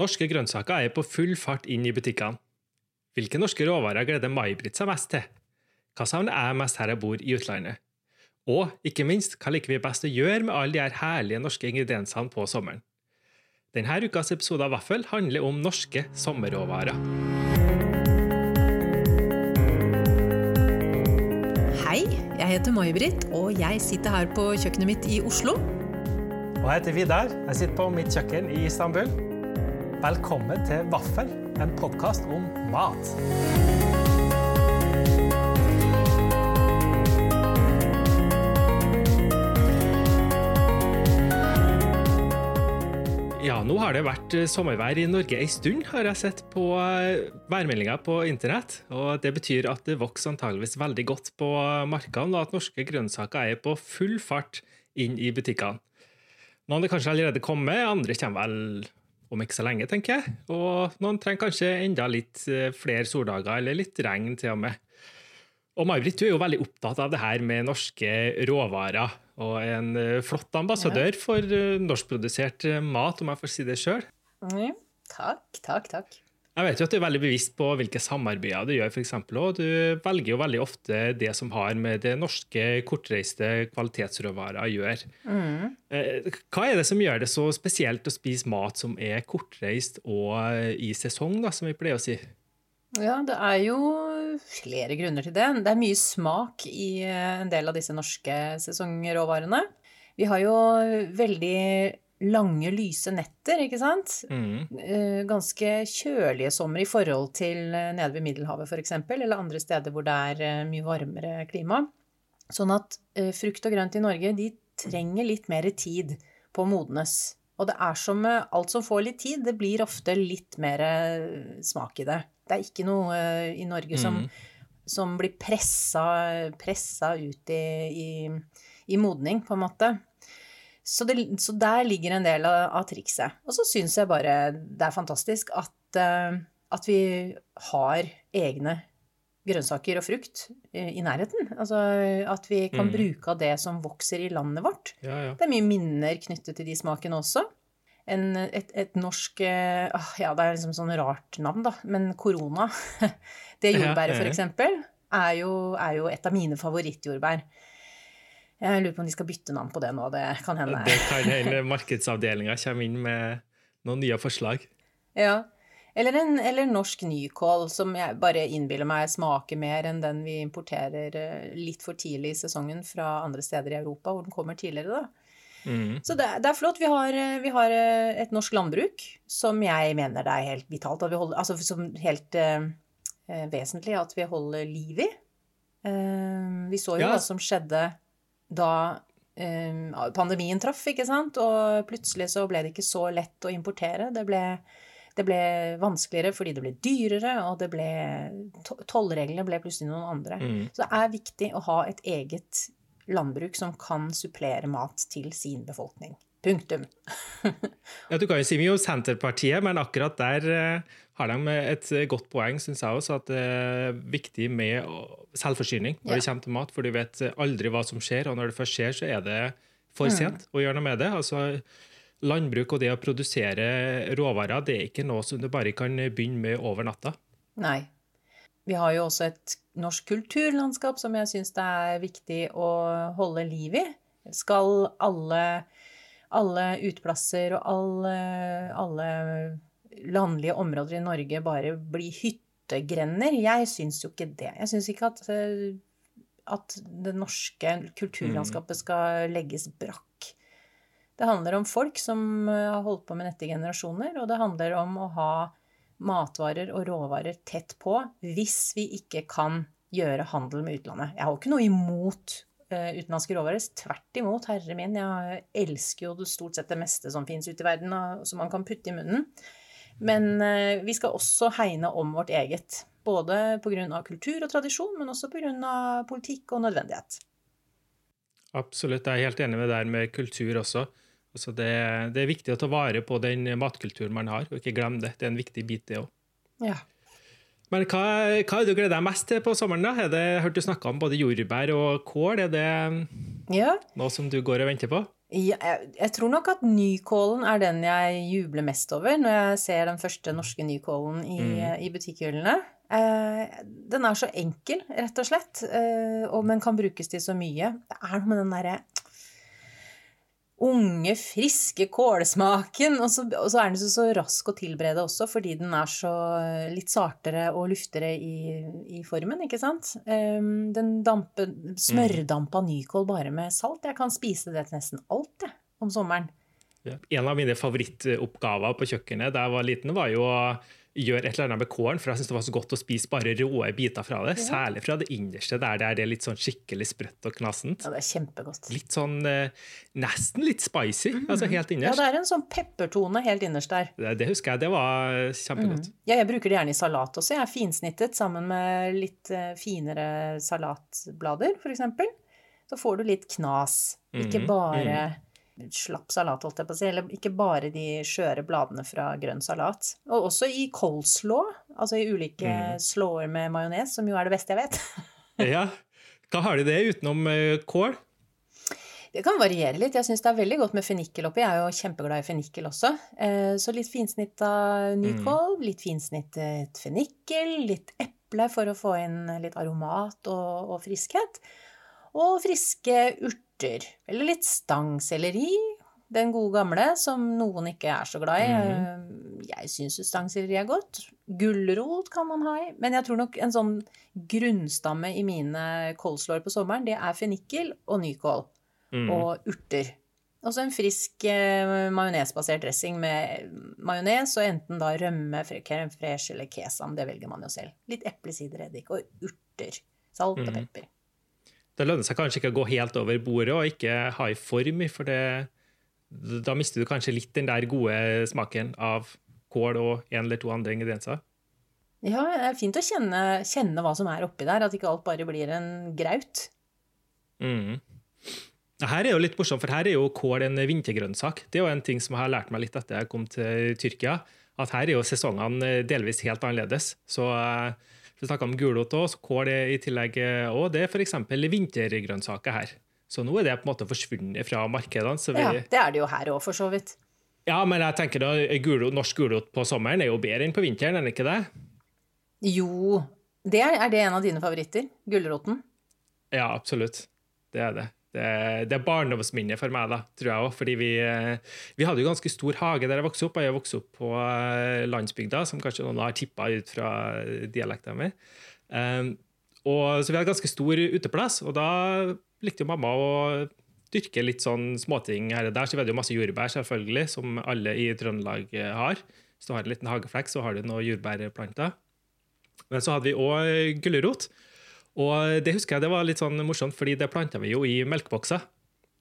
Norske grønnsaker er på full fart inn i butikkene. Hvilke norske råvarer gleder May-Britt seg mest til? Hva savner jeg mest her jeg bor i utlandet? Og ikke minst, hva liker vi best å gjøre med alle de her herlige norske ingrediensene på sommeren? Denne ukas episode av Vaffel handler om norske sommerråvarer. Hei, jeg heter May-Britt, og jeg sitter her på kjøkkenet mitt i Oslo. Og jeg heter Vidar. Jeg sitter på mitt kjøkken i Istanbul. Velkommen til Vaffel, en podkast om mat. Ja, nå har det vært eh, sommervær i Norge ei stund, har jeg sett på eh, værmeldinga på internett. Og det betyr at det vokser antageligvis veldig godt på markene, og at norske grønnsaker er på full fart inn i butikkene. Noen er kanskje allerede kommet, andre kommer vel om ikke så lenge, tenker jeg. Og noen trenger kanskje enda litt eh, flere soldager, eller litt regn til og med. Og May-Britt, du er jo veldig opptatt av det her med norske råvarer, og en eh, flott ambassadør for eh, norskprodusert mat, om jeg får si det sjøl. Mm, takk, takk, takk. Jeg vet jo at du er veldig bevisst på hvilke samarbeider du gjør, f.eks. Og du velger jo veldig ofte det som har med det norske kortreiste kvalitetsråvarer å gjøre. Mm. Hva er det som gjør det så spesielt å spise mat som er kortreist og i sesong, da, som vi pleier å si? Ja, det er jo flere grunner til det. Det er mye smak i en del av disse norske sesongråvarene. Vi har jo veldig lange, lyse netter, ikke sant? Mm. Ganske kjølige sommer i forhold til nede ved Middelhavet f.eks., eller andre steder hvor det er mye varmere klima. Sånn at frukt og grønt i Norge, de trenger litt mer tid på å modnes. Og det er som med alt som får litt tid, det blir ofte litt mer smak i det. Det er ikke noe i Norge som, Mm. som blir pressa, pressa ut i, i, i modning, på en måte. Så, det, så, der ligger en del av, av trikset. Og så syns jeg bare det er fantastisk at, uh, at vi har egne grønnsaker og frukt uh, i nærheten. Altså at vi kan Mm. bruke av det som vokser i landet vårt. Ja, ja. Det er mye minner knyttet til de smakene også. En, et, et norsk uh, Ja, det er liksom sånn rart navn, da, men korona. det jordbæret, for eksempel, er jo, er jo et av mine favorittjordbær. Jeg lurer på om de skal bytte navn på det nå. Det kan hende. Det kan hende markedsavdelinga kommer inn med noen nye forslag. Ja. Eller en eller norsk nykål, som jeg bare innbiller meg smaker mer enn den vi importerer eh, litt for tidlig i sesongen fra andre steder i Europa, hvor den kommer tidligere, da. Mm. Så det, det er flott. Vi har, eh, vi har eh, et norsk landbruk som jeg mener det er helt vitalt holder Altså som helt eh, vesentlig at vi holder liv i. Eh, vi så jo Ja. hva som skjedde da eh, pandemien traff, ikke sant? Og plutselig så ble det ikke så lett å importere. Det ble, det ble vanskeligere fordi det ble dyrere, og det ble Tollreglene ble plutselig noen andre. Mm. Så det er viktig å ha et eget landbruk som kan supplere mat til sin befolkning. Punktum. Ja, Du kan jo si mye om Senterpartiet, men akkurat der eh, har de et godt poeng, syns jeg også, at det er viktig med selvforsyning når det kommer til mat, for du vet aldri hva som skjer, og når det først skjer, så er det for Mm. sent å gjøre noe med det. Altså, landbruk og det å produsere råvarer, det er ikke noe som du bare kan begynne med over natta. Nei. Vi har jo også et norsk kulturlandskap som jeg syns det er viktig å holde liv i. Skal alle, alle uteplasser og alle, alle landlige områder i Norge bare bli hyttegrender? Jeg syns jo ikke det. Jeg syns ikke at, eh, at det norske kulturlandskapet skal legges brakk. Det handler om folk som eh, har holdt på med dette i generasjoner, og det handler om å ha matvarer og råvarer tett på hvis vi ikke kan gjøre handel med utlandet. Jeg har jo ikke noe imot eh, utenlandske råvarer. Tvert imot, herre min. Jeg elsker jo stort sett det meste som fins ute i verden, og som man kan putte i munnen. Men eh, vi skal også hegne om vårt eget. Både pga. kultur og tradisjon, men også pga. politikk og nødvendighet. Absolutt, jeg er helt enig med der med kultur også. Altså det, det er viktig å ta vare på den matkulturen man har, og ikke glemme det. Det er en viktig bit, det òg. Ja. Men hva, hva er det du gleder deg mest til på sommeren? da? Er det, jeg hørte du snakka om både jordbær og kål. Er det ja. noe som du går og venter på? Ja, jeg, jeg tror nok at nykålen er den jeg jubler mest over når jeg ser den første norske nykålen i, Mm. i butikkhyllene. Eh, den er så enkel, rett og slett, eh, og, men kan brukes til så mye. Det er noe med den derre unge, friske kålsmaken. Og så, og så er den så, så rask å tilberede også, fordi den er så eh, litt sartere og luftigere i, i formen, ikke sant? Um, den dampe, smørdampa nykål bare med salt. Jeg kan spise det til nesten alt, jeg, om sommeren. En av mine favorittoppgaver på kjøkkenet da jeg var liten, var jo å gjøre et eller annet med kålen, for jeg syns det var så godt å spise bare råe biter fra det. Særlig fra det innerste, der det er det litt sånn skikkelig sprøtt og knasent. Ja, det er kjempegodt. Litt sånn eh, Nesten litt spicy, altså helt innerst. Ja, det er en sånn peppertone helt innerst der. Det, det husker jeg, det var kjempegodt. Ja, jeg bruker det gjerne i salat også. Jeg er finsnittet sammen med litt eh, finere salatblader, eksempel. Så får du litt knas. Ikke Mhm, bare slapp salat, holdt jeg på å si. Eller ikke bare de skjøre bladene fra grønn salat. Og også i coleslaw, altså i ulike mm. slåer med majones, som jo er det beste jeg vet. Ja. Hva har de det utenom eh, kål? Det kan variere litt. Jeg syns det er veldig godt med fennikel oppi. Jeg er jo kjempeglad i fennikel også. Eh, Så litt finsnitta nykål, litt finsnittet fennikel, litt eple for å få inn litt aromat og, og friskhet. Og friske urter. Eller litt stangselleri. Den gode gamle, som noen ikke er så glad i. Eh, Jeg syns jo stangselleri er godt. Gulrot kan man ha i. Men jeg tror nok en sånn grunnstamme i mine kålslår på sommeren, det er fennikel og nykål Mm. og urter. Og så en frisk eh, majonesbasert dressing med majones og enten da rømme, crème fraîche eller kesam. Det velger man jo selv. Litt eplesidereddik og urter. Salt og Mhm. pepper. Det lønner seg kanskje ikke å gå helt over bordet og ikke ha i form, for det, da mister du kanskje litt den der gode smaken av kål og en eller to andre ingredienser. Ja, det er fint å kjenne, kjenne hva som er oppi der, at ikke alt bare blir en graut. Mm. Her er jo litt morsomt, for her er jo kål en vintergrønnsak. Det er jo en ting som jeg har lært meg litt etter jeg kom til Tyrkia. At her er jo sesongene delvis helt annerledes. Så eh, vi snakka om gulrot og så kål i tillegg Og Det er f.eks. vintergrønnsaker her. Så nå er det på en måte forsvunnet fra markedene. Så vi, Ja, ja. det er det jo her òg, for så vidt. Ja, men jeg tenker da, gulrot, norsk gulrot på sommeren er jo bedre enn på vinteren, er det ikke det? Jo, det er, er det en av dine favoritter? Gulroten? Ja, absolutt. Det er det. Det, er barndomsminnet for meg, da, tror jeg òg. Fordi vi, eh, vi hadde jo ganske stor hage der jeg vokste opp. og Jeg vokste opp på eh, landsbygda, som kanskje noen har tippa ut fra dialekten min. Um, så vi hadde ganske stor uteplass, og da likte jo mamma å dyrke litt sånn småting her og der. Så vi hadde jo masse jordbær, selvfølgelig, som alle i Trøndelag eh, har. Hvis du har en liten hageflekk, så har du noen jordbærplanter. Men så hadde vi òg gulrot. Og det husker jeg det var litt sånn morsomt, fordi det planta vi jo i melkebokser.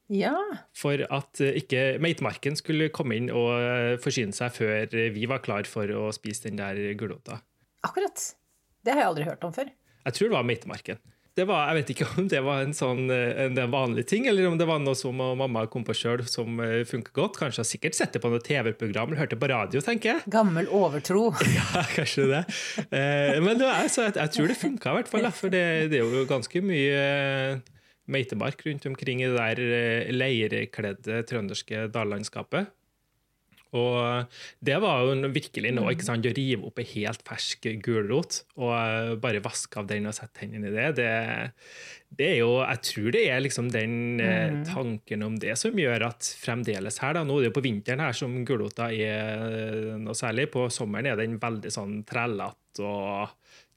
Ja. For at eh, ikke meitemarken skulle komme inn og eh, forsyne seg før vi var klar for å spise den der gulrota. Akkurat. Det har jeg aldri hørt om før. Jeg tror det var meitemarken. Det var, jeg vet ikke om det var en sånn eh, en vanlig ting, eller om det var noe som mamma kom på sjøl som funker godt. Kanskje har sikkert sett det på noe TV-program eller hørt det på radio, tenker jeg. Gammel overtro. Ja, kanskje det. Eh, men det er, så jeg, jeg tror det funka, i hvert fall. For det, det er jo ganske mye eh, meitemark rundt omkring i det der eh, leirkledde trønderske dallandskapet. Og det var jo virkelig noe ikke sant, å rive opp ei helt fersk gulrot og eh, bare vaske av den og sette hendene i det. det. Det er jo, Jeg tror det er liksom den eh, tanken om det som gjør at fremdeles her da, Nå er det jo på vinteren her som gulrota er eh, noe særlig. På sommeren er den veldig sånn trellete og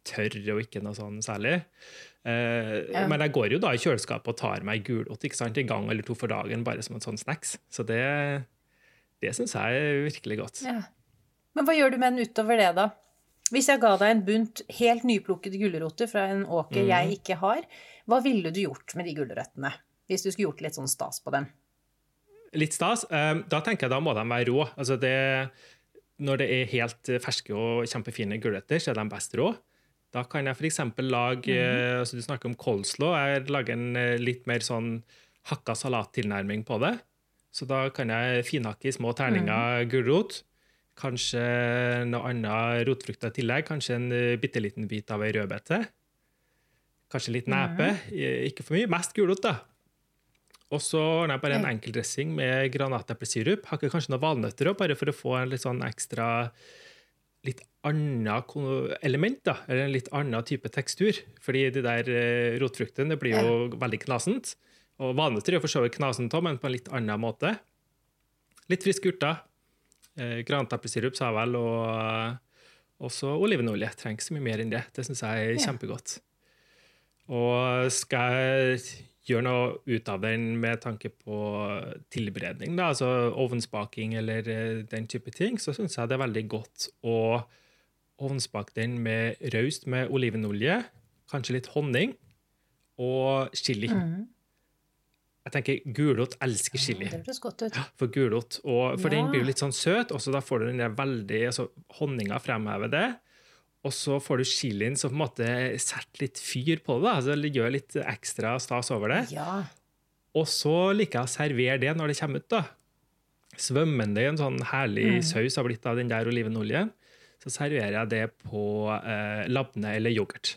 tørr og ikke noe sånn særlig. Uh, Ja. Men jeg går jo da i kjøleskapet og tar meg gulrot ikke sant, en gang eller to for dagen bare som en sånn snacks. Så det, det syns jeg er virkelig godt. Ja. Men hva gjør du med den utover det, da? Hvis jeg ga deg en bunt helt nyplukkede gulroter fra en åker jeg ikke har, hva ville du gjort med de gulrøttene? Hvis du skulle gjort litt sånn stas på dem? Litt stas. Eh, Da tenker jeg da må de være rå. Altså det, når det er helt ferske og kjempefine gulrøtter, så er de best rå. Da kan jeg f.eks. lage mm. altså Du snakker om coleslaw. Jeg lager en eh, litt mer sånn hakka salattilnærming på det. Så da kan jeg finhakke i små terninger gulrot. Kanskje noe annet rotfrukter i tillegg. Kanskje en uh, bitte liten bit av ei rødbete. Kanskje litt nepe. eh, Ikke for mye. Mest gulrot, da. Og så ordner jeg bare en enkel dressing med granateplesirup. Har ikke kanskje noen valnøtter òg, bare for å få en litt sånn ekstra litt annet element, da, eller en litt annen type tekstur. Fordi de der eh, rotfruktene det blir jo veldig knasent. Og vanetri er for så vidt knasent òg, men på en litt annen måte. Litt friske urter. Eh, granateplesirup, sa jeg vel, og eh, også olivenolje. Trenger ikke så mye mer enn det. Det syns jeg er ja. kjempegodt. Og skal jeg gjøre noe ut av den med tanke på tilberedning, da, altså ovnsbaking eller eh, den type ting, så syns jeg det er veldig godt å ovnsbake den med raust med olivenolje, kanskje litt honning og chili. Mm. Jeg tenker Gulrot elsker chili. Ja, det høres godt ut. for gulrot, og, for ja. den blir jo litt sånn søt, og så da får du den der veldig altså Honninga fremhever det. Og så får du chilien som på en måte setter litt fyr på det. altså Gjør litt ekstra stas over det. Ja. Og så liker jeg å servere det når det kommer ut. da. Svømmende i en sånn herlig mm. saus har blitt av den der olivenoljen. Så serverer jeg det på eh, labne eller yoghurt.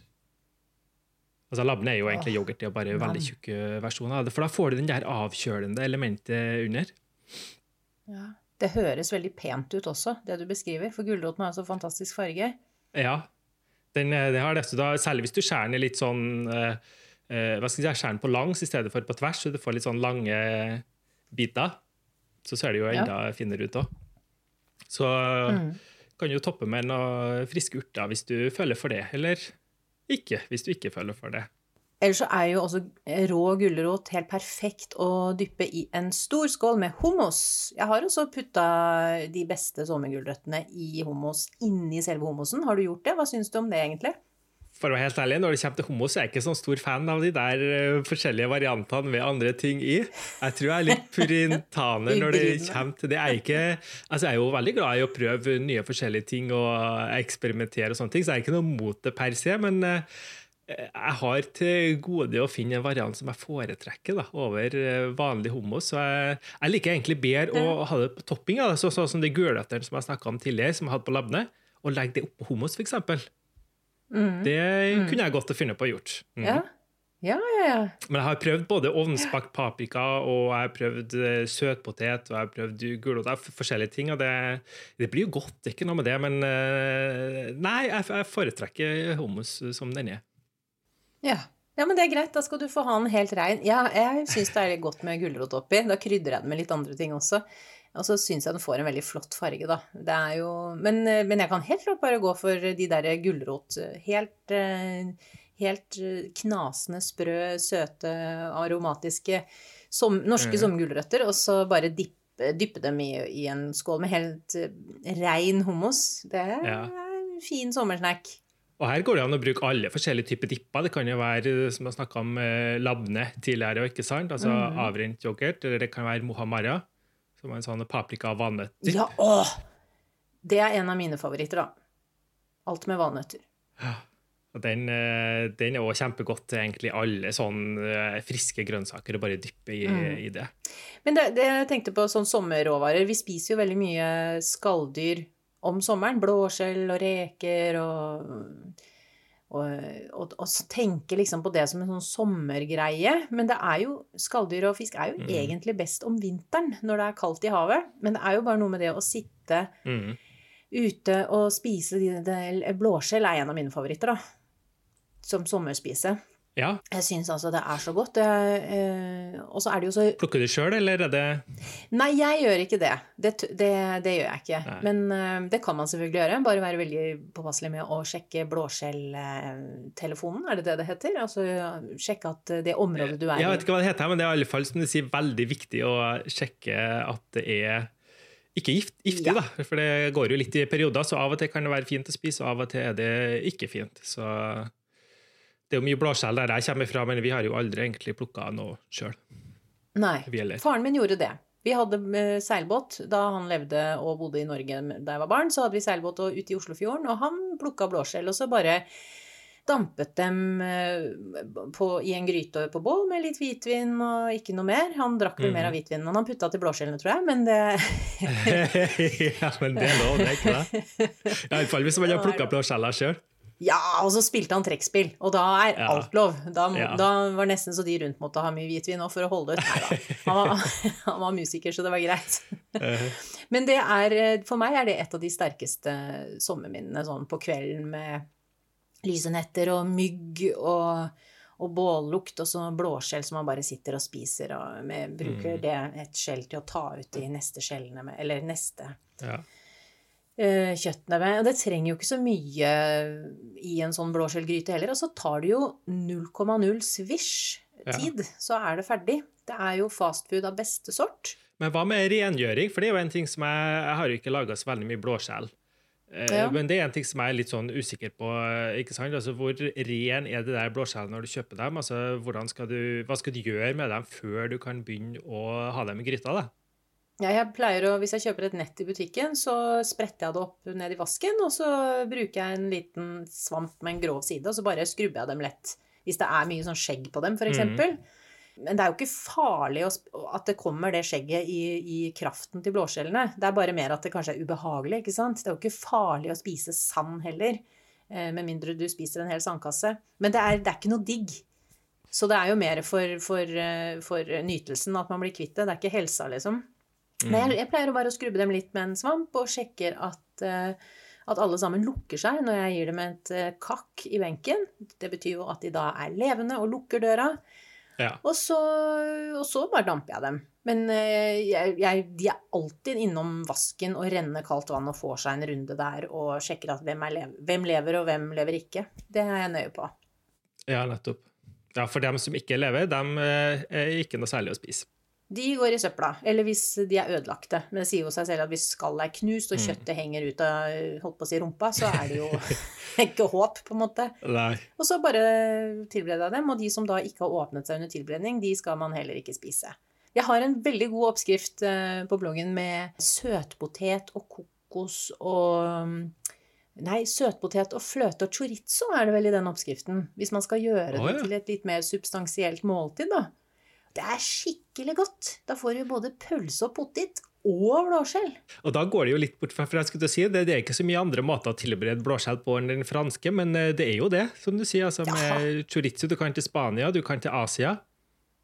Altså Labne er jo egentlig yoghurt, det er bare veldig tjukke versjoner av det. For da får du den der avkjølende elementet under. Ja. Det høres veldig pent ut også, det du beskriver. For gulroten har så fantastisk farge. Ja. Den, eh, den har det, da, særlig hvis du skjærer den litt sånn uh, uh, hva skal jeg si, skjærer den på langs i stedet for på tvers, så du får litt sånn lange biter. Så ser det jo enda ja. finere ut òg. Så mm. kan du jo toppe med noen friske urter hvis du føler for det, eller ikke hvis du ikke føler for det. Ellers så er jo også rå gulrot helt perfekt å dyppe i en stor skål med hummus. Jeg har også putta de beste sommergulrøttene i hummus inni selve hummusen. Har du gjort det? Hva syns du om det, egentlig? For å være helt ærlig, Når det kommer til hummus, er jeg ikke sånn stor fan av de der uh, forskjellige variantene med andre ting i. Jeg tror jeg er litt purintaner når det kommer til det. Jeg er, ikke, altså jeg er jo veldig glad i å prøve nye forskjellige ting og eksperimentere, og sånne ting, så jeg er ikke noe mot det per se. men uh, jeg har til gode å finne en variant som jeg foretrekker da, over eh, vanlig hummus. Så jeg, jeg, liker egentlig bedre å ha det på topping, da, så, sånn som de gulrøttene som jeg snakka om tidligere, som jeg hadde på labbene, og legge det oppå hummus, f.eks. Mm. Det mm. kunne jeg godt ha funnet på å gjort. Mm. Ja. Ja, ja, ja. Men jeg har prøvd både ovnsbakt paprika og jeg har prøvd eh, søtpotet og jeg har prøvd gulrot. Forskjellige ting. og det, det, blir jo godt, det er ikke noe med det, men eh, nei, jeg, foretrekker hummus som den er. Ja. ja. men det er greit. Da skal du få ha den helt rein. Ja, jeg syns det er godt med gulrot oppi. Da krydrer jeg den med litt andre ting også. Og så syns jeg den får en veldig flott farge, da. Det er jo men, men jeg kan helt klart bare gå for de derre gulrot Helt, helt knasende, sprø, søte, aromatiske som, norske mm. sommergulrøtter, og så bare dippe, dyppe dem i, i, en skål med helt rein hummus. Det er ja. en fin sommersnack. Og Her går det an å bruke alle forskjellige typer dipper. Det kan jo være som jeg snakka om eh, labne tidligere, ikke sant? altså mm. avrent yoghurt. Eller det kan være mohamara, som er en sånn paprika- og valnøtter. Ja, åh! Det er en av mine favoritter, da. Alt med valnøtter. Ja. Og den, eh, den er òg kjempegodt til egentlig alle sånne eh, friske grønnsaker, og bare dyppe i, mm. i det. Men det, det, jeg tenkte på sånn sommerråvarer. Vi spiser jo veldig mye skalldyr om sommeren. Blåskjell og reker og, og, og, tenke liksom på det som en sånn sommergreie. Men det er jo, skalldyr og fisk er jo mm. egentlig best om vinteren når det er kaldt i havet. Men det er jo bare noe med det å sitte mm. ute og spise Blåskjell er en av mine favoritter, da. Som sommerspise. Ja. Jeg syns altså det er så godt. Eh, og så er det jo så Plukker du sjøl, eller er det Nei, jeg gjør ikke det. Det, det, det gjør jeg ikke. Nei. Men uh, det kan man selvfølgelig gjøre. Bare være veldig påpasselig med å sjekke blåskjelltelefonen, er det det det heter? Altså sjekke at det området du er i Jeg vet ikke hva det heter, men det er i alle fall som du sier, veldig viktig å sjekke at det er ikke gift, giftig, ja. da. For det går jo litt i perioder, så av og til kan det være fint å spise, og av og til er det ikke fint. Så det er jo mye blåskjell der jeg kommer fra, men vi har jo aldri egentlig plukka noe sjøl. Nei. Faren min gjorde det. Vi hadde eh, seilbåt da han levde og bodde i Norge da jeg var barn. Så hadde vi seilbåt ute i Oslofjorden, og han plukka blåskjell. Og så bare dampet dem eh, på, i en gryte på bål med litt hvitvin og ikke noe mer. Han drakk vel mm. mer av hvitvinen enn han putta til blåskjellene, tror jeg, men det Ja, men det er lov, det, er ikke det? Iallfall hvis man har plukka blåskjellene sjøl. Ja, og så spilte han trekkspill, og da er Ja. alt lov. Da, Ja. da var det nesten så de rundt måtte ha mye hvitvin òg for å holde ut. Nei. Han var, han var musiker, så det var greit. Eh, Men det er, eh, for meg er det et av de sterkeste sommerminnene sånn på kvelden med lyse netter og mygg og, og bållukt og så blåskjell som man bare sitter og spiser og med, bruker Mm. det et skjell til å ta ut de neste skjellene med, eller neste ja. Eh, kjøttene med. Og det trenger jo ikke så mye i en sånn blåskjellgryte heller. Og så tar det jo 0,0 svisj tid, så er det ferdig. Det er jo fastfood av beste sort. Men hva med rengjøring? For det er jo en ting som jeg, jeg har jo ikke laga så veldig mye blåskjell. Eh, Ja. Men det er en ting som jeg er litt sånn usikker på. eh, ikke sant? Altså, Hvor ren er det der blåskjellene når du kjøper dem? Altså, skal du, Hva skal du gjøre med dem før du kan begynne å ha dem i gryta? da? Ja, jeg pleier å, Hvis jeg kjøper et nett i butikken, så spretter jeg det opp ned i vasken, og så bruker jeg en liten svamp med en grov side, og så bare skrubber jeg dem lett. Hvis det er mye sånn skjegg på dem, f.eks. Mm. Men det er jo ikke farlig å at det kommer det skjegget i, i kraften til blåskjellene. Det er bare mer at det kanskje er ubehagelig. ikke sant? Det er jo ikke farlig å spise sand heller, eh, med mindre du spiser en hel sandkasse. Men det er, det er ikke noe digg. Så det er jo mer for, for, eh, for nytelsen at man blir kvitt det. Det er ikke helsa, liksom. Men jeg, jeg pleier å bare skrubbe dem litt med en svamp, og sjekker at, eh, at alle sammen lukker seg når jeg gir dem et eh, kakk i benken. Det betyr jo at de da er levende og lukker døra. Ja. Og så, og så bare damper jeg dem. Men eh, jeg, jeg, de er alltid innom vasken og renner kaldt vann og får seg en runde der og sjekker at hvem, lev hvem lever og hvem lever ikke. Det er jeg nøye på. ja, nettopp. Ja, For dem som ikke lever, dem er ikke noe særlig å spise. De går i søpla, eller hvis de er ødelagte. Men det sier jo seg selv at hvis skallet er knust og Mm. kjøttet henger ut av holdt på å si rumpa, så er det jo ikke håp, på en måte. Nei. Og så bare tilbereder jeg dem, og de som da ikke har åpnet seg under tilberedning, de skal man heller ikke spise. Jeg har en veldig god oppskrift eh, på bloggen med søtpotet og kokos og Nei, søtpotet og fløte og chorizo er det vel i den oppskriften. Hvis man skal gjøre det ja. til et litt mer substansielt måltid, da. Det er skikkelig godt. Da får du både pølse og potet og blåskjell. Og da går det jo litt bort fra for jeg skulle si, det, det er ikke så mye andre måter å tilberede blåskjell på enn den franske, men eh, det er jo det, som du sier. altså Med chorizo du kan til Spania, du kan til Asia.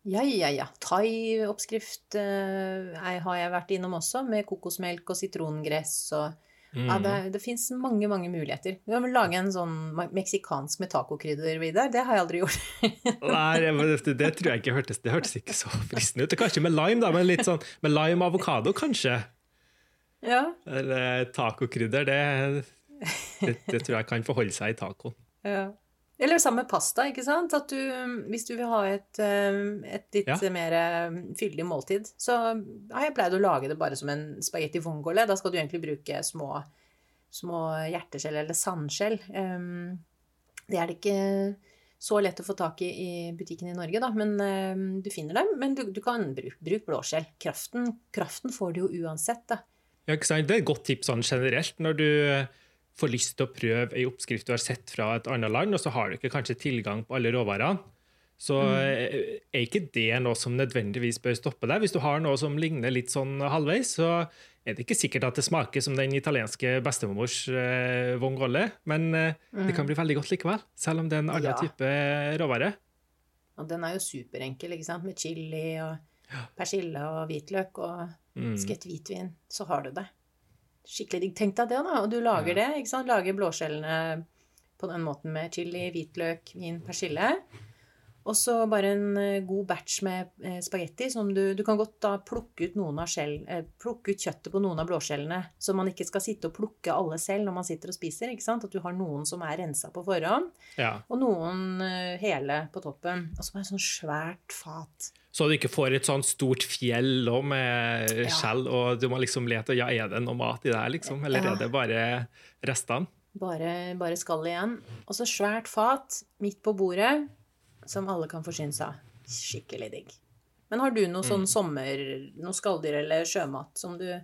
Ja, ja, ja. Thai-oppskrift eh, har jeg vært innom også, med kokosmelk og sitrongress og Ja, det, det fins mange, mange muligheter. Du kan lage en sånn meksikansk med tacokrydder, Vidar. Det har jeg aldri gjort. Nei, det, det, det tror jeg ikke hørtes Det hørtes ikke så fristende ut. Kanskje med lime, da, men litt sånn med lime avokado, kanskje. ja. Eller tacokrydder, det, det, det tror jeg kan forholde seg i tacoen. ja. Eller sammen med pasta, ikke sant? At du, hvis du vil ha et, eh, et litt Ja. mer eh, fyldig måltid, så har jeg pleid å lage det bare som en spagetti vongole. Da skal du egentlig bruke små, små hjerteskjell eller sandskjell. Um, det er det ikke så lett å få tak i i butikken i Norge, da, men um, du finner dem. Men du, du kan bruke bruk blåskjell. Kraften, kraften får du jo uansett, da. Ja, ikke sant? Det er et godt tips sånn generelt når du får lyst til å prøve ei oppskrift du har sett fra et annet land, og så har du ikke kanskje tilgang på alle råvarene. Så mm. er ikke det noe som nødvendigvis bør stoppe deg. Hvis du har noe som ligner litt sånn halvveis, så er det ikke sikkert at det smaker som den italienske bestemors eh, vongole, men eh, det kan bli veldig godt likevel, selv om det er en annen Ja. type råvare. Og den er jo superenkel, ikke sant? Med chili og persille og hvitløk og Mm. skvett hvitvin, så har du det. Skikkelig digg. Tenk deg det, da. Og du lager det, ikke sant? Lager blåskjellene på den måten med chili, hvitløk, vin, persille. Og så bare en eh, god batch med eh, spagetti som du Du kan godt da plukke ut skjell, eh, plukke ut kjøttet på noen av blåskjellene, så man ikke skal sitte og plukke alle selv når man sitter og spiser. ikke sant? At du har noen som er rensa på forhånd, Ja. og noen hele på toppen. Og så bare sånn svært fat. Så du ikke får et sånt stort fjell med Ja. skjell, og du må liksom lete ja, er det noe mat i det her, liksom? Eller Ja. er det bare restene? Bare, bare skall igjen. Og så svært fat midt på bordet, som alle kan forsyne seg av. Skikkelig digg. Men har du noe sånn sommer, noe skalldyr eller sjømat som du,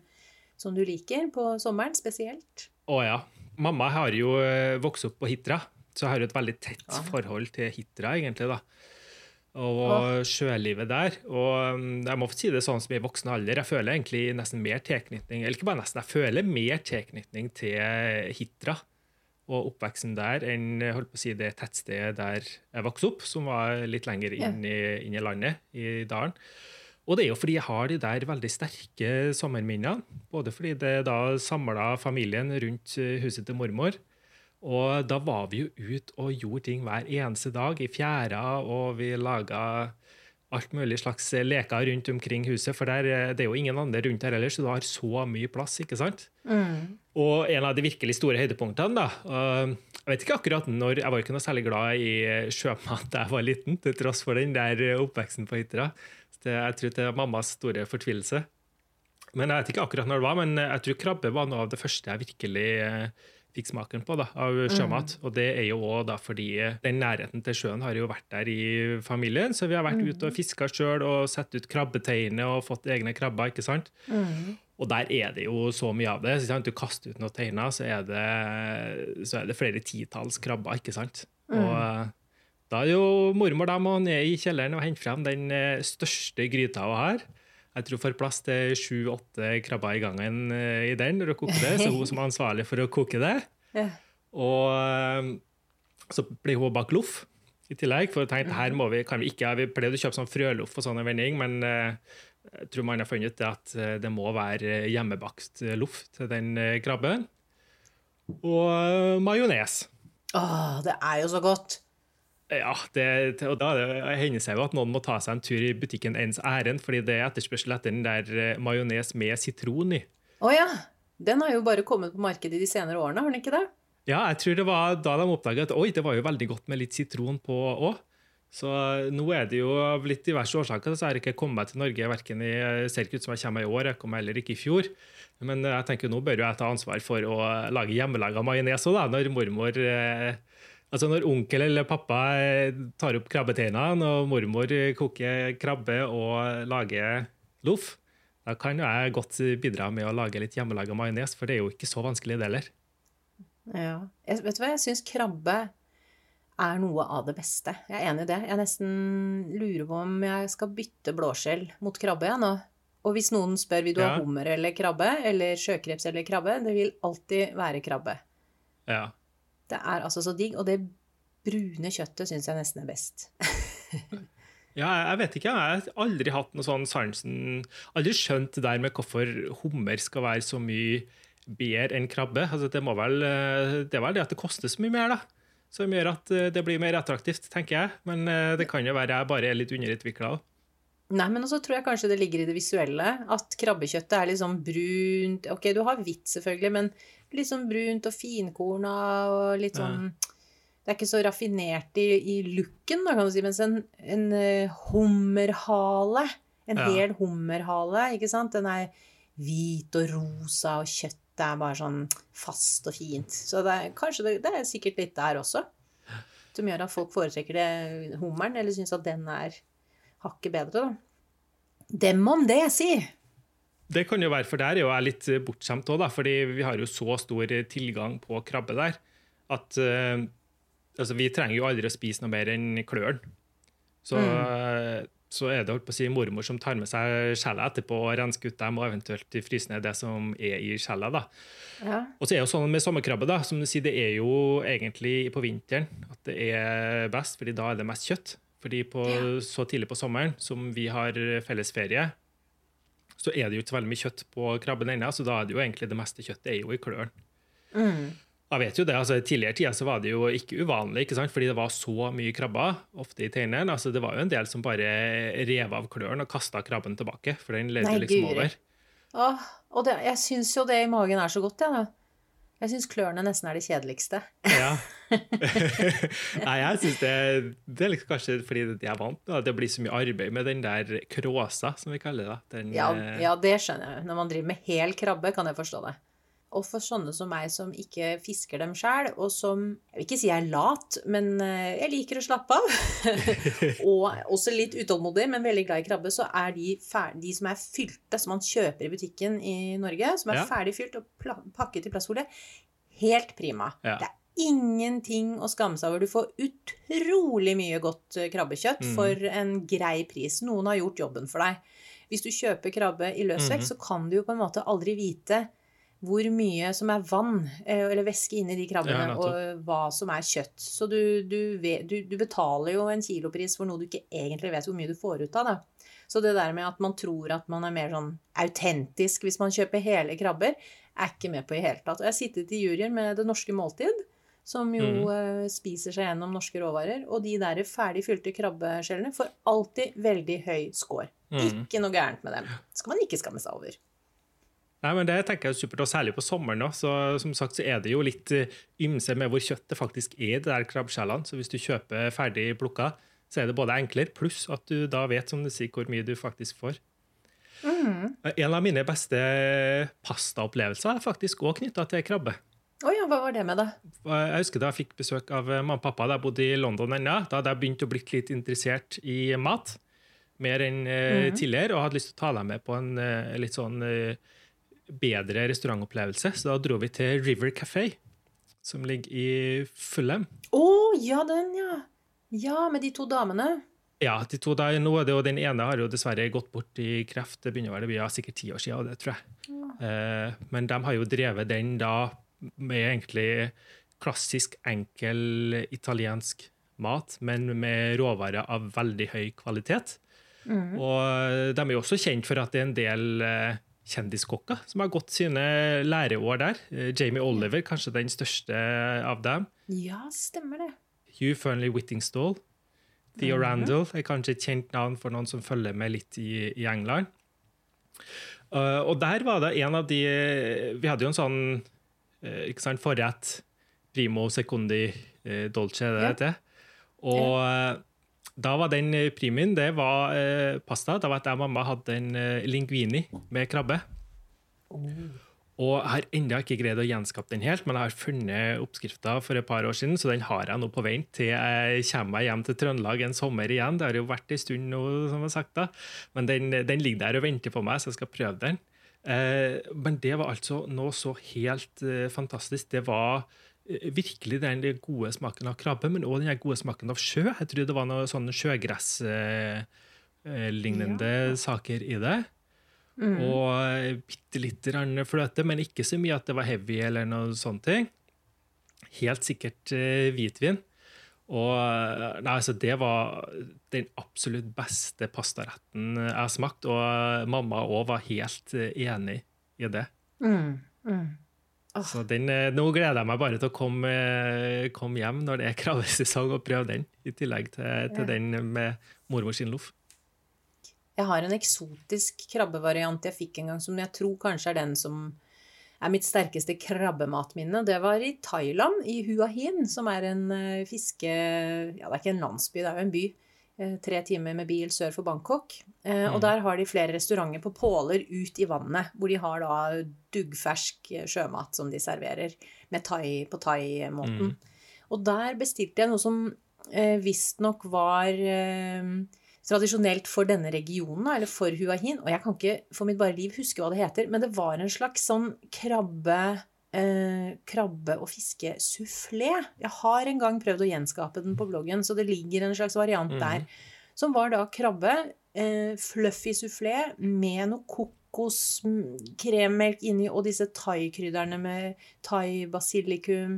som du liker på sommeren spesielt? Å ja. Mamma har jo eh, vokst opp på Hitra, så jeg har jo et veldig tett forhold til Hitra, egentlig. da. Og sjølivet der. Og mm, jeg må si det sånn som i voksen alder, jeg føler egentlig nesten mer tilknytning Eller ikke bare nesten, jeg føler mer tilknytning til Hitra og oppveksten der enn holdt på å si, det tettstedet der jeg vokste opp, som var litt lenger inn i, inn i landet, i dalen. Og det er jo fordi jeg har de der veldig sterke sommerminnene. Både fordi det da samla familien rundt huset til mormor. Og da var vi jo ute og gjorde ting hver eneste dag i fjæra, og vi laga alt mulig slags leker rundt omkring huset, for der, det er jo ingen andre rundt her ellers, så du har så mye plass, ikke sant? Mm. Og en av de virkelig store høydepunktene, da Jeg vet ikke akkurat når Jeg var ikke noe særlig glad i sjømat da jeg var liten, til tross for den der oppveksten på hytta. Jeg tror det er mammas store fortvilelse. Men Jeg vet ikke akkurat når det var, men jeg tror krabbe var noe av det første jeg virkelig eh, smaken på da, av sjømat. Mm. Og det er jo også fordi den nærheten til sjøen har jo vært der i familien. Så vi har vært mm. ute og fiska sjøl og sett ut krabbeteiner og fått egne krabber. ikke sant? Mm. Og der er det jo så mye av det. Du kaster ut noen teiner, så er det, så er det flere titalls krabber. ikke sant? Mm. Og eh, da er jo mormor da må ned i kjelleren og hente frem den eh, største gryta hun har. Jeg tror får plass til sju-åtte krabber i gangen eh, i den når hun koker det. Så hun som er ansvarlig for å koke det. Og eh, så blir hun bak loff i tillegg. For hun tenkte, her må vi, kan vi ikke, vi pleide å kjøpe sånn frøloff og sånn vending, men jeg tror man har funnet ut at det må være hjemmebakt loff til den krabben. Og majones. Å, det er jo så godt! Ja, det, og da hender det seg jo at noen må ta seg en tur i butikken ens ærend, fordi det er etterspørsel etter den der eh, majones med sitron i. Å oh, ja. Den har jo bare kommet på markedet de senere årene, har den ikke det? Ja, jeg tror det var da de oppdaget at oi, det var jo veldig godt med litt sitron på òg. Så eh, nå er det jo av litt diverse årsaker så har jeg ikke kommet til Norge verken i eh, ser ikke ut som jeg kommer i år, jeg kom heller ikke i fjor. Men jeg tenker nå bør jo jeg ta ansvar for å lage hjemmelaga majones òg, når mormor eh, Altså Når onkel eller pappa eh, tar opp krabbeteinene, og mormor koker krabbe og lager loff, da kan jo jeg godt bidra med å lage litt hjemmelaga majones, for det er jo ikke så vanskelig, det heller. Ja. Jeg, vet du hva, jeg syns krabbe er noe av det beste. Jeg er enig i det. Jeg nesten lurer på om jeg skal bytte blåskjell mot krabbe igjen nå. Og hvis noen spør vil du ja. ha hummer eller krabbe, eller sjøkreps eller krabbe, det vil alltid være krabbe. Ja. Det er altså så digg. Og det brune kjøttet syns jeg nesten er best. ja, jeg vet ikke. Jeg har aldri hatt noe sånn sansen Aldri skjønt det der med hvorfor hummer skal være så mye bedre enn krabbe. Altså, det, vel, eh, det er vel det at det koster så mye mer, da. Som gjør at eh, det blir mer attraktivt, tenker jeg. Men eh, det kan jo være jeg bare er litt underutvikla òg. Nei, men også tror jeg kanskje det ligger i det visuelle. At krabbekjøttet er litt sånn brunt. Ok, du har hvitt, selvfølgelig, men litt sånn brunt og finkorna og litt sånn Det er ikke så raffinert i, i looken, da, kan du si, mens en, en uh, hummerhale En ja. hel hummerhale, ikke sant, den er hvit og rosa, og kjøttet er bare sånn fast og fint. Så det er, kanskje det, det er sikkert litt der også. Som gjør at folk foretrekker det hummeren, eller syns at den er hakket bedre, da. Dem om det, si! Det kan jo være, for der er jo jeg litt bortskjemt òg, fordi vi har jo så stor tilgang på krabbe der at uh, altså, vi trenger jo aldri å spise noe mer enn klørne. Så, mm. så, er det holdt på å si mormor som tar med seg skjellet etterpå og rensker ut dem og eventuelt fryser ned det som er i skjellet. Ja. Og så er det jo sånn med sommerkrabbe, da, som du sier, det er jo egentlig på vinteren at det er best, fordi da er det mest kjøtt. Fordi på, ja. så tidlig på sommeren som vi har fellesferie, så er det jo ikke veldig mye kjøtt på krabben ennå, så da er det jo egentlig det meste kjøttet er jo i klørne. Mm. Jeg vet jo det, altså Tidligere tider så var det jo ikke uvanlig, ikke sant? fordi det var så mye krabber ofte i teineren. Altså, det var jo en del som bare rev av klørne og kasta krabben tilbake, for den levde liksom over. Åh, og det, jeg syns jo det i magen er så godt, jeg. Ja, jeg syns klørne nesten er det kjedeligste. ja. Nei, jeg syns det, det er liksom kanskje fordi jeg er vant til at det blir så mye arbeid med den der kråsa, som vi kaller det. Den, ja, eh, ja, det skjønner jeg. Når man driver med hel krabbe, kan jeg forstå det. Og for sånne som meg som ikke fisker dem sjøl, og som Jeg vil ikke si jeg er lat, men eh, jeg liker å slappe av. og også litt utålmodig, men veldig glad i krabbe, så er de, de som er fylte, som man kjøper i butikken i Norge, som er ja. ferdig fylt og pakket i plastfolie, helt prima. Ja. Det er ingenting å skamme seg over. Du får utrolig mye godt eh, krabbekjøtt mm. for en grei pris. Noen har gjort jobben for deg. Hvis du kjøper krabbe i løs vekt, mm. så kan du jo på en måte aldri vite hvor mye som er vann eh, eller væske inni de krabbene, Ja, og hva som er kjøtt. Så du, du, vet, du, du betaler jo en kilopris for noe du ikke egentlig vet hvor mye du får ut av. Da. Så det der med at man tror at man er mer sånn autentisk hvis man kjøper hele krabber, er ikke med på i hele tatt. Og jeg har sittet i juryen med Det norske måltid, som jo Mm. eh, spiser seg gjennom norske råvarer. Og de der ferdig fylte krabbeskjellene får alltid veldig høy score. Mm. Ikke noe gærent med dem. Det skal man ikke skamme seg over. Nei, men Det tenker jeg er supert, og særlig på sommeren. nå, så Som sagt så er det jo litt eh, ymse med hvor kjøttet faktisk er i de der krabbskjellene. Så hvis du kjøper ferdig plukka, så er det både enklere, pluss at du da vet som du sier, hvor mye du faktisk får. Mm. En av mine beste pastaopplevelser er faktisk òg knytta til krabbe. Oh ja, hva var det med det? Jeg husker da jeg fikk besøk av eh, mamma og pappa da jeg bodde i London ennå. Da hadde jeg begynt å bli litt interessert i mat, mer enn mm. tidligere, og hadde lyst til å ta dem med på en litt sånn bedre restaurantopplevelse. Så da dro vi til River Café, som ligger i Fulham. Å, ja, den, ja. Ja, med de to damene. Ja, de to der, nå det jo Den ene har jo dessverre gått bort i kreft. Det begynner å være det blir ja, sikkert ti år siden, og det tror jeg. Eh, men de har jo drevet den da med egentlig klassisk, enkel italiensk mat, men med råvarer av veldig høy kvalitet. Og de er jo også kjent for at det er en del eh, kjendiskokker som har gått sine læreår der. Eh, Jamie Oliver, kanskje den største av dem. Ja, stemmer det. Hugh Fernley Whittingstall. Theo Mhm. Randall er kanskje et kjent navn for noen som følger med litt i, i England. Uh, og der var det en av de Vi hadde jo en sånn uh, ikke sant, forrett. Primo secundi uh, dolce, er det Ja. det. Og da var den uh, primien det var eh, pasta. Da var at jeg og mamma hadde en uh, linguini med krabbe. Og jeg har ennå ikke greid å gjenskape den helt, men jeg har funnet oppskrifta for et par år siden, så den har jeg nå på vent til jeg kommer meg hjem til Trøndelag en sommer igjen. Det har jo vært en stund nå, som jeg har sagt da. Men den, den ligger der og venter på meg, så jeg skal prøve den. Eh, men det var altså noe så helt eh, fantastisk. Det var eh, virkelig den gode smaken av krabbe, men òg den gode smaken av sjø. Jeg tror det var noe sånn sjøgresslignende ja. lignende saker i det. Og bitte grann fløte, men ikke så mye at det var heavy eller noe sånne ting. Helt sikkert eh, hvitvin. Og eh, nei, altså, det var den absolutt beste pastaretten jeg har smakt, og mamma òg var helt eh, enig i det. Mm. Mm. Så den, eh, nå gleder jeg meg bare til å komme, eh, komme hjem når det er krabbesesong, og prøve den, i tillegg til, til den med mormors sin loff. Jeg har en eksotisk krabbevariant jeg fikk en gang, som jeg tror kanskje er den som er mitt sterkeste krabbematminne. Det var i Thailand, i Hua Hin, som er en eh, fiske... Ja, det er ikke en landsby, det er jo en by. Eh, Tre timer med bil sør for Bangkok. Eh, Og Mm. der har de flere restauranter på påler ut i vannet, hvor de har da duggfersk eh, sjømat som de serverer med thai, på thai-måten. Og der bestilte jeg noe som eh, visstnok var eh, tradisjonelt for denne regionen, eller for Huahin. Og jeg kan ikke for mitt bare liv huske hva det heter, men det var en slags sånn krabbe eh, krabbe- og fiskesufflé. Jeg har en gang prøvd å gjenskape den på bloggen, så det ligger en slags variant mm. der. Som var da krabbe, eh, fluffy sufflé med noe kokoskremmelk inni, og disse thai-krydderne med thai-basilikum,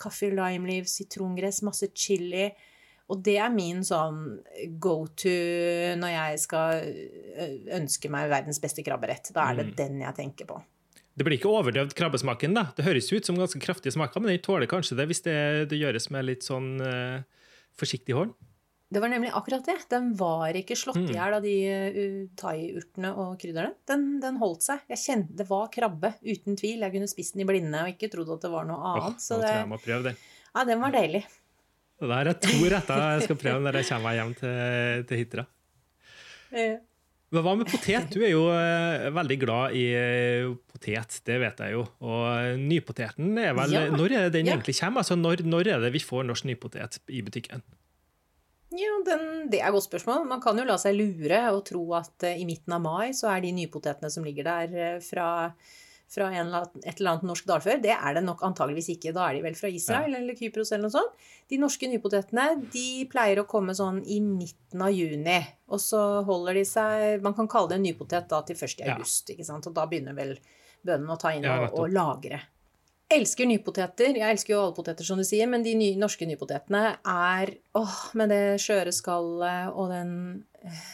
kaffe, limeleaf, sitrongress, masse chili. Og det er min sånn go to når jeg skal ønske meg verdens beste krabberett. Da er det Mm. den jeg tenker på. Det blir ikke overdøvd krabbesmaken, da. Det høres ut som ganske kraftige smaker, men den tåler kanskje det hvis det, det gjøres med litt sånn uh, forsiktig hånd. Det var nemlig akkurat det. Den var ikke slått Mm. i hjel av de uh, thaiurtene og krydderne. Den, den holdt seg. Jeg kjente Det var krabbe, uten tvil. Jeg kunne spist den i blinde og ikke trodd at det var noe annet. nå så det, jeg må prøve den. ja, den var deilig. Det der er to retter jeg skal prøve når jeg kommer hjem til, til Hitra. Men hva med potet? Du er jo eh, veldig glad i eh, potet, det vet jeg jo. Og eh, nypoteten er vel Ja, Når er det den ja. egentlig kommer? Altså, når, når er det vi får norsk nypotet i butikken? Ja, den, Det er et godt spørsmål. Man kan jo la seg lure og tro at i midten av mai så er de nypotetene som ligger der fra, fra en eller annen, et eller annet norsk dalfør. Det er det nok antageligvis ikke. Da er de vel fra Israel eller Kypros eller noe sånt. De norske nypotetene de pleier å komme sånn i midten av juni. Og så holder de seg Man kan kalle det en nypotet da til 1. Ja. august. ikke sant? Og da begynner vel bøndene å ta inn Ja, og, og lagre. Elsker nypoteter. Jeg elsker jo alle poteter, som du sier, men de ny, norske nypotetene er åh, med det skjøre skallet og den eh,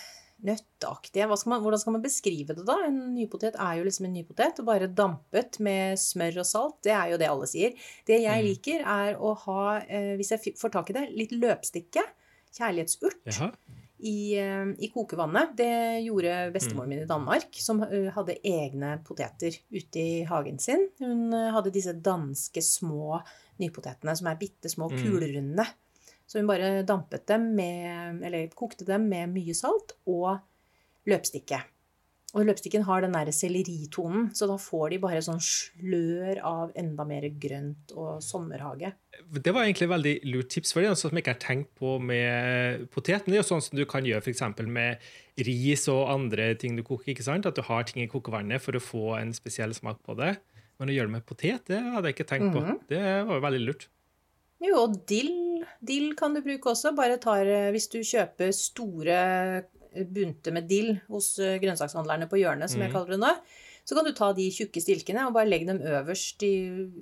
nøtteaktige skal man, Hvordan skal man beskrive det, da? En nypotet er jo liksom en nypotet, og bare dampet med smør og salt. Det er jo det alle sier. Det jeg Mm. liker, er å ha, eh, hvis jeg får tak i det, litt løpstikke. Kjærlighetsurt Jaha. i, eh, i kokevannet. Det gjorde Mm. bestemoren min i Danmark, som hadde egne poteter ute i hagen sin. Hun hadde disse danske små nypotetene som er bitte små, Mm. Så hun bare dampet dem med Eller kokte dem med mye salt og løpstikke. Og løpstikken har den der selleritonen, så da får de bare sånn slør av enda mer grønt og sommerhage. Det var egentlig veldig lurt tips, for det er noe som jeg ikke har tenkt på med poteten. Det er jo sånn som du kan gjøre f.eks. med ris og andre ting du koker. ikke sant? At du har ting i kokevannet for å få en spesiell smak på det. Men å gjøre det med potet, det hadde jeg ikke tenkt på. Mhm. Det var jo veldig lurt. Jo, og dill. Dill kan du bruke også. Bare tar, eh, hvis du kjøper store bunter med dill hos eh, grønnsakshandlerne på hjørnet, som jeg Mhm. kaller det nå, så kan du ta de tjukke stilkene og bare legge dem øverst i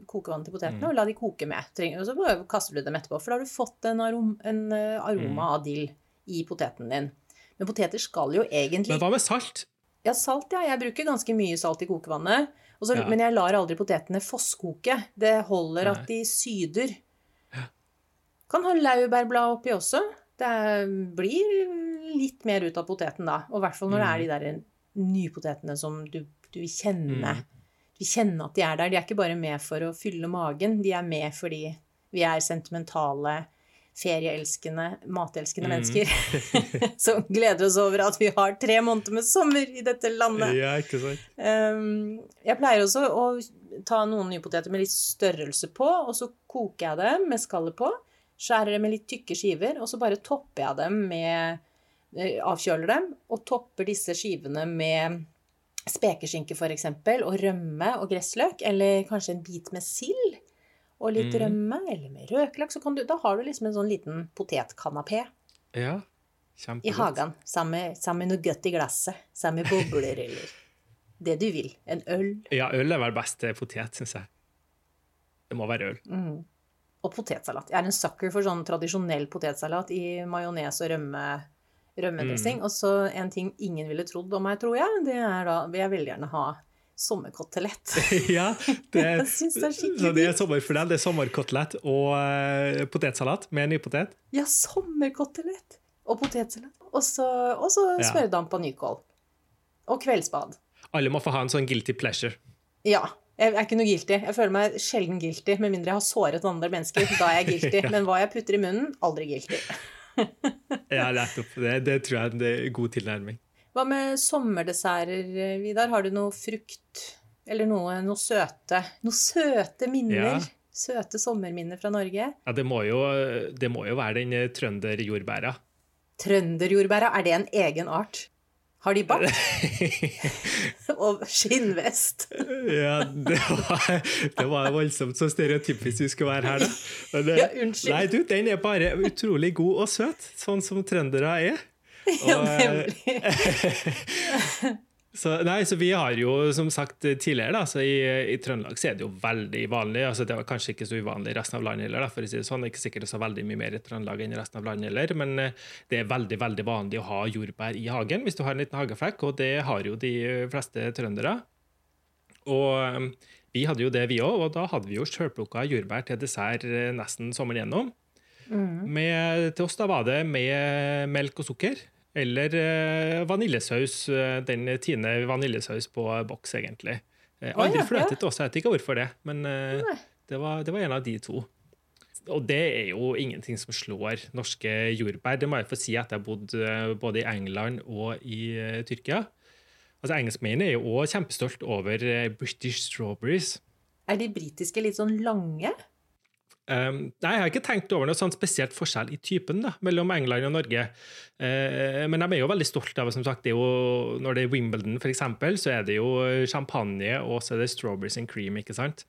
kokevannet til potetene mm. og la de koke med. Og så kaster du dem etterpå, for da har du fått en, arom, en eh, aroma mm. av dill i poteten din. Men poteter skal jo egentlig Men hva med salt? Ja, salt, ja. Jeg bruker ganske mye salt i kokevannet. Så- Ja. Men jeg lar aldri potetene fosskoke. Det holder Nei. at de syder. Kan ha laurbærblad oppi også. Det blir litt mer ut av poteten da. Og i hvert fall når det er de der nypotetene som du, du vil kjenne. Mm. Du vil kjenne at de er der. De er ikke bare med for å fylle magen. De er med fordi vi er sentimentale, ferieelskende, matelskende Mm. mennesker. som gleder oss over at vi har tre måneder med sommer i dette landet. Ja, ikke sant? Um, jeg pleier også å ta noen nypoteter med litt størrelse på, og så koker jeg dem med skallet på. Skjærer dem med litt tykke skiver, og så bare topper jeg dem med eh, Avkjøler dem, og topper disse skivene med spekeskinke f.eks., og rømme og gressløk, eller kanskje en bit med sild. Og litt Mm. rømme, eller med røkløk, Så kan du, da har du liksom en sånn liten potetkanapé Ja, i hagen. Sammen med, noe godt i glasset. Sammen med bobler, eller det du vil. En øl. Ja, øl er vel best potet, syns jeg. Det må være øl. Mm. Og potetsalat. Jeg er en sucker for sånn tradisjonell potetsalat i majones og rømme, rømmedressing. Mm. Og så en ting ingen ville trodd om meg, tror jeg, det er da vil jeg veldig gjerne ha sommerkotelett. ja, det, Jeg synes det er skikkelig det er sommer for deg. Det er sommerkotelett og uh, potetsalat med nypotet. Ja, sommerkotelett! Og potetsalat. Og så, og så nykål. Og kveldsbad. Alle må få ha en sånn guilty pleasure. Ja. Jeg er ikke noe guilty. Jeg føler meg sjelden guilty, med mindre jeg har såret andre mennesker. Da er jeg guilty. Men hva jeg putter i munnen, aldri guilty. Ja, nettopp. Det, det tror jeg er en god tilnærming. Hva med sommerdesserter, Vidar? Har du noe frukt? Eller noe, noe søte? Noe søte minner? Ja. Søte sommerminner fra Norge? Ja, det må jo, det må jo være den trønderjordbæra. Trønderjordbæra, er det en egen art? Har de bart? og skinnvest? ja, det var, det var voldsomt så stereotypisk vi skulle være her, da. Men, eh, Ja, unnskyld. Nei, du, den er bare utrolig god og søt, sånn som trøndere er. Og, ja, nemlig. Så, nei, så vi har jo, som sagt tidligere, da, så i, i Trøndelag så er det jo veldig vanlig. altså Det var kanskje ikke så uvanlig i resten av landet heller, da, for å si det sånn. Det er ikke sikkert det er så veldig mye mer i Trøndelag enn i resten av landet heller, men eh, det er veldig veldig vanlig å ha jordbær i hagen hvis du har en liten hageflekk, og det har jo de fleste trøndere. Og eh, vi hadde jo det, vi òg, og da hadde vi jo sjølplukka jordbær til dessert eh, nesten sommeren gjennom. Mm. Med, til oss da var det med melk og sukker. Eller eh, vaniljesaus. eh, Den Tine vaniljesaus på boks, egentlig. Eh, aldri ja, fløte også, jeg vet ikke hvorfor det, men det var, det var en av de to. Og det er jo ingenting som slår norske jordbær. Det må jeg få si at jeg har bodd både i England og i Tyrkia. Altså Engelskmennene er jo òg kjempestolt over British strawberries. Er de britiske litt sånn lange? Um, nei, Jeg har ikke tenkt over noe sånn spesielt forskjell i typen da, mellom England og Norge. Uh, men de er jo veldig stolte av som sagt, det er jo, Når det er Wimbledon, for eksempel, så er det jo champagne og så er det strawberries and cream. ikke sant?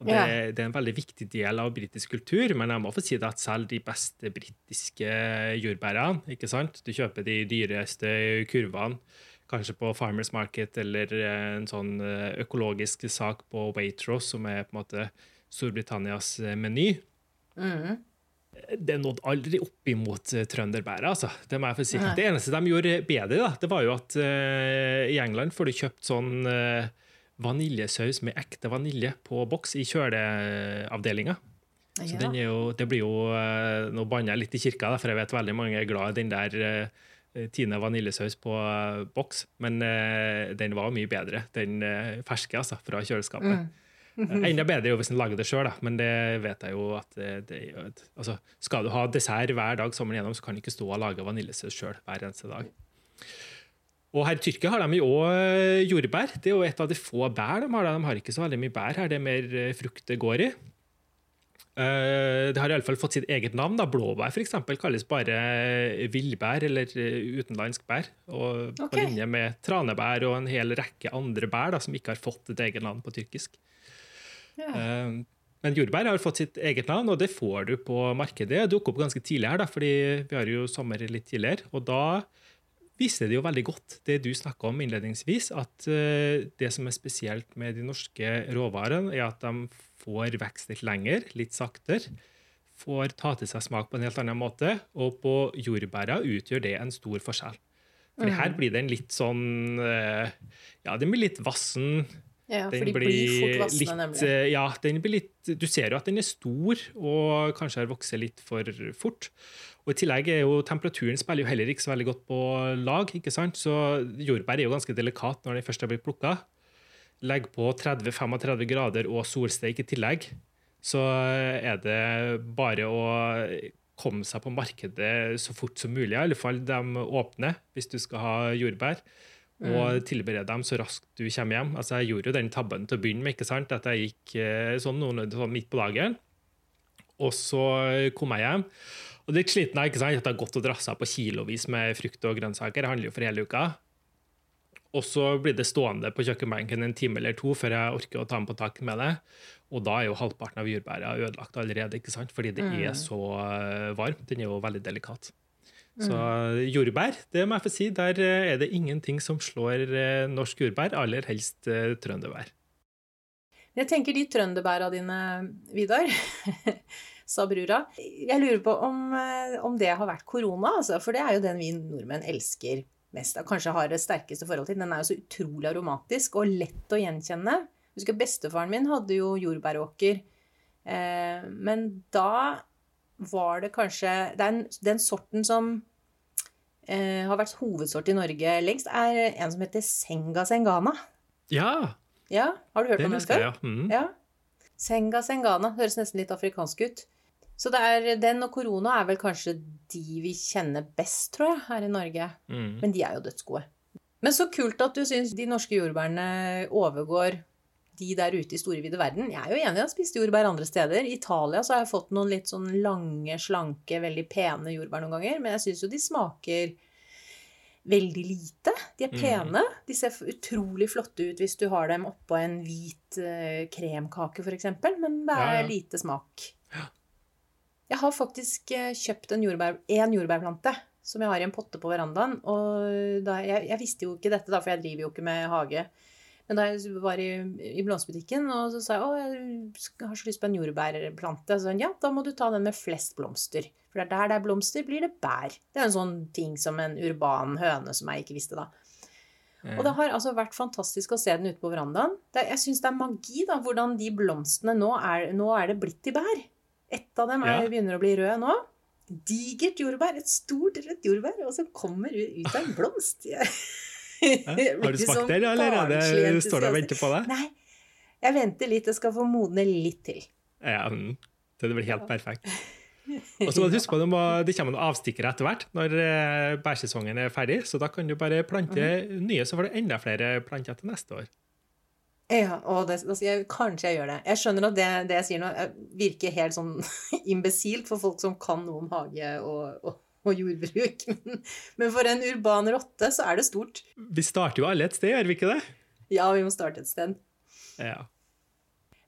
Og det, Ja. det er en veldig viktig del av britisk kultur, men jeg må få si det at selv de beste britiske jordbærene ikke sant? Du kjøper de dyreste kurvene, kanskje på Farmers Market eller en sånn økologisk sak på Waitrose, som er på en måte Storbritannias meny. Mm. Det nådde aldri opp imot trønderbæret, altså. Det må jeg få si. Det eneste de gjorde bedre, da, det var jo at uh, i England får du kjøpt sånn uh, vaniljesaus med ekte vanilje på boks i kjøleavdelinga. Ja. Så jo, det blir jo uh, Nå banner jeg litt i kirka, for jeg vet veldig mange er glad i den der Tine vaniljesaus på boks, men den var mye bedre. Den ferske, altså, fra kjøleskapet. Mm. Enda bedre jo hvis en lager det sjøl, men det vet jeg jo at det, altså, Skal du ha dessert hver dag sommeren gjennom, så kan du ikke stå og lage vaniljesaus sjøl hver eneste dag. Og her i Tyrkia har de jo òg jordbær. Det er jo et av de få bær de har. De har ikke så veldig mye bær her, det er mer frukt det går i. Eh, det har iallfall fått sitt eget navn. da. Blåbær for eksempel, kalles bare villbær eller eh, utenlandsk bær. Og okay. På linje med tranebær og en hel rekke andre bær da, som ikke har fått et eget navn på tyrkisk. Ja. Eh, men jordbær har fått sitt eget navn, og det får du på markedet. Det dukker opp ganske tidlig her, da, fordi vi har jo sommer litt tidligere. Og da viser det jo veldig godt det du snakka om innledningsvis, at det som er spesielt med de norske råvarene, er at de får vekst litt lenger, litt saktere. Får ta til seg smak på en helt annen måte. Og på jordbæra utgjør det en stor forskjell. For her mm. blir den litt sånn eh, Ja, den blir litt vassen. Ja, for de blir, blir fort vassende, nemlig. Eh, ja, den blir litt Du ser jo at den er stor og kanskje har vokst litt for fort. Og I tillegg er jo temperaturen spiller jo heller ikke så veldig godt på lag. ikke sant? Så jordbær er jo ganske delikat når den først har blitt plukka Legg på 30-35 grader og solsteik i tillegg, så er det bare å komme seg på markedet så fort som mulig. I alle fall de åpner, hvis du skal ha jordbær. Og mm. tilberede dem så raskt du kommer hjem. Altså, jeg gjorde jo den tabben til å begynne med. ikke sant? At jeg gikk eh, sånn, sånn midt på dagen. Og så kom jeg hjem. Og det litt sliten ikke sant? at jeg har gått og drassa på kilovis med frukt og grønnsaker. Det handler jo for hele uka. Og så blir det stående på kjøkkenbenken en time eller to før jeg orker å ta med på taket med det. Og da er jo halvparten av jordbæra ødelagt allerede, ikke sant? fordi det mm. er så eh, varmt. Den er jo veldig delikat. Så mm. jordbær, det må jeg få si, der eh, er det ingenting som slår eh, norsk jordbær, aller helst trønderbær. Jeg tenker de trønderbæra dine, Vidar, sa brura. Jeg lurer på om, om det har vært korona, altså, for det er jo den vi nordmenn elsker mest kanskje har det sterkeste forhold til. Den er jo så utrolig aromatisk og lett å gjenkjenne. Jeg husker Bestefaren min hadde jo jordbæråker. Eh, men da var det kanskje Den, den sorten som eh, har vært hovedsort i Norge lengst, er en som heter Senga Sengana. Ja. ja har du hørt om den før? Ja. Mm. ja. Senga Sengana. Høres nesten litt afrikansk ut. Så det er, den og korona er vel kanskje de vi kjenner best, tror jeg, her i Norge. Mm. Men de er jo dødsgode. Men så kult at du syns de norske jordbærene overgår de der ute i store, vide verden. Jeg er jo enig jeg har spist jordbær andre steder. I Italia så har jeg fått noen litt sånn lange, slanke, veldig pene jordbær noen ganger. Men jeg syns jo de smaker veldig lite. De er mm. pene. Mm. De ser utrolig flotte ut hvis du har dem oppå en hvit uh, kremkake, f.eks. Men det er ja, ja. lite smak. Jeg har faktisk eh, kjøpt en jordbær, en jordbærplante som jeg har i en potte på verandaen. Og da, jeg, jeg, visste jo ikke dette, da, for jeg driver jo ikke med hage. Men da jeg var i, i blomsterbutikken, og så sa jeg å, jeg har så lyst på en jordbærplante. Så ja, da må du ta den med flest blomster. For det er der det er blomster, blir det bær. Det er en sånn ting som en urban høne som jeg ikke visste da. Og det har altså vært fantastisk å se den ute på verandaen. Det, jeg syns det er magi, da, hvordan de blomstene nå er, nå er det blitt til bær. Ett av dem er, ja. begynner å bli rød nå. Digert jordbær. Et stort, rødt jordbær. Og så kommer ut av en blomst. Har du smakt det, eller er det, står du og venter på deg? Nei. Jeg venter litt. Jeg skal få modne litt til. Ja, mm. det blir helt perfekt. Og så må du huske på Det, det kommer noen avstikkere etter hvert når eh, bærsesongen er ferdig. Så da kan du bare plante mm. nye, så får du enda flere planter til neste år. Ja, og det, altså jeg, kanskje jeg gjør det. Jeg skjønner at det, det, jeg sier nå, eh, virker helt sånn imbesilt for folk som kan noe om hage og, og, og jordbruk. Men, men, for en urban rotte så er det stort. Vi starter jo alle et sted, gjør vi ikke det? Ja, vi må starte et sted. Ja.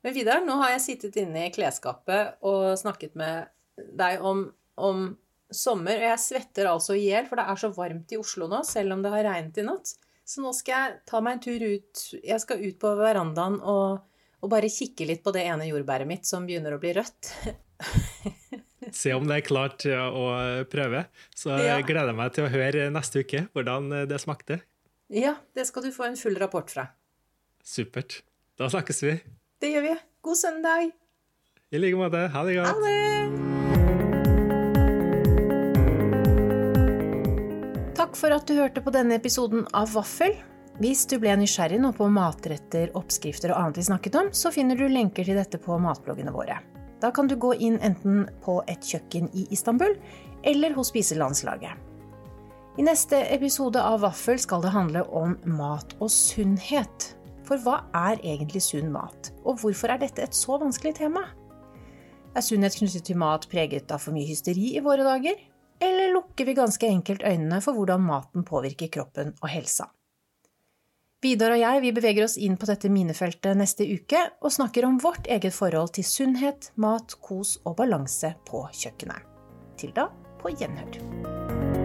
Men Vidar, nå har jeg sittet inne i klesskapet og snakket med deg om, om sommer, og jeg svetter altså i hjel, for det er så varmt i Oslo nå, selv om det har regnet i natt. Så nå skal jeg ta meg en tur ut. Jeg skal ut på verandaen og, og bare kikke litt på det ene jordbæret mitt som begynner å bli rødt. Se om det er klart å prøve. Så jeg gleder meg til å høre neste uke hvordan det smakte. Ja, det skal du få en full rapport fra. Supert. Da snakkes vi. Det gjør vi. God søndag! I like måte. Ha det godt. Ha det! Takk for at du hørte på denne episoden av Vaffel. Hvis du ble nysgjerrig nå på matretter, oppskrifter og annet vi snakket om, så finner du lenker til dette på matbloggene våre. Da kan du gå inn enten på et kjøkken i Istanbul eller hos Spiselandslaget. I neste episode av Vaffel skal det handle om mat og sunnhet. For hva er egentlig sunn mat, og hvorfor er dette et så vanskelig tema? Er sunnhet knyttet til mat preget av for mye hysteri i våre dager? Eller lukker vi ganske enkelt øynene for hvordan maten påvirker kroppen og helsa? Vidar og jeg vi beveger oss inn på dette minefeltet neste uke og snakker om vårt eget forhold til sunnhet, mat, kos og balanse på kjøkkenet. Til da, på gjenhør.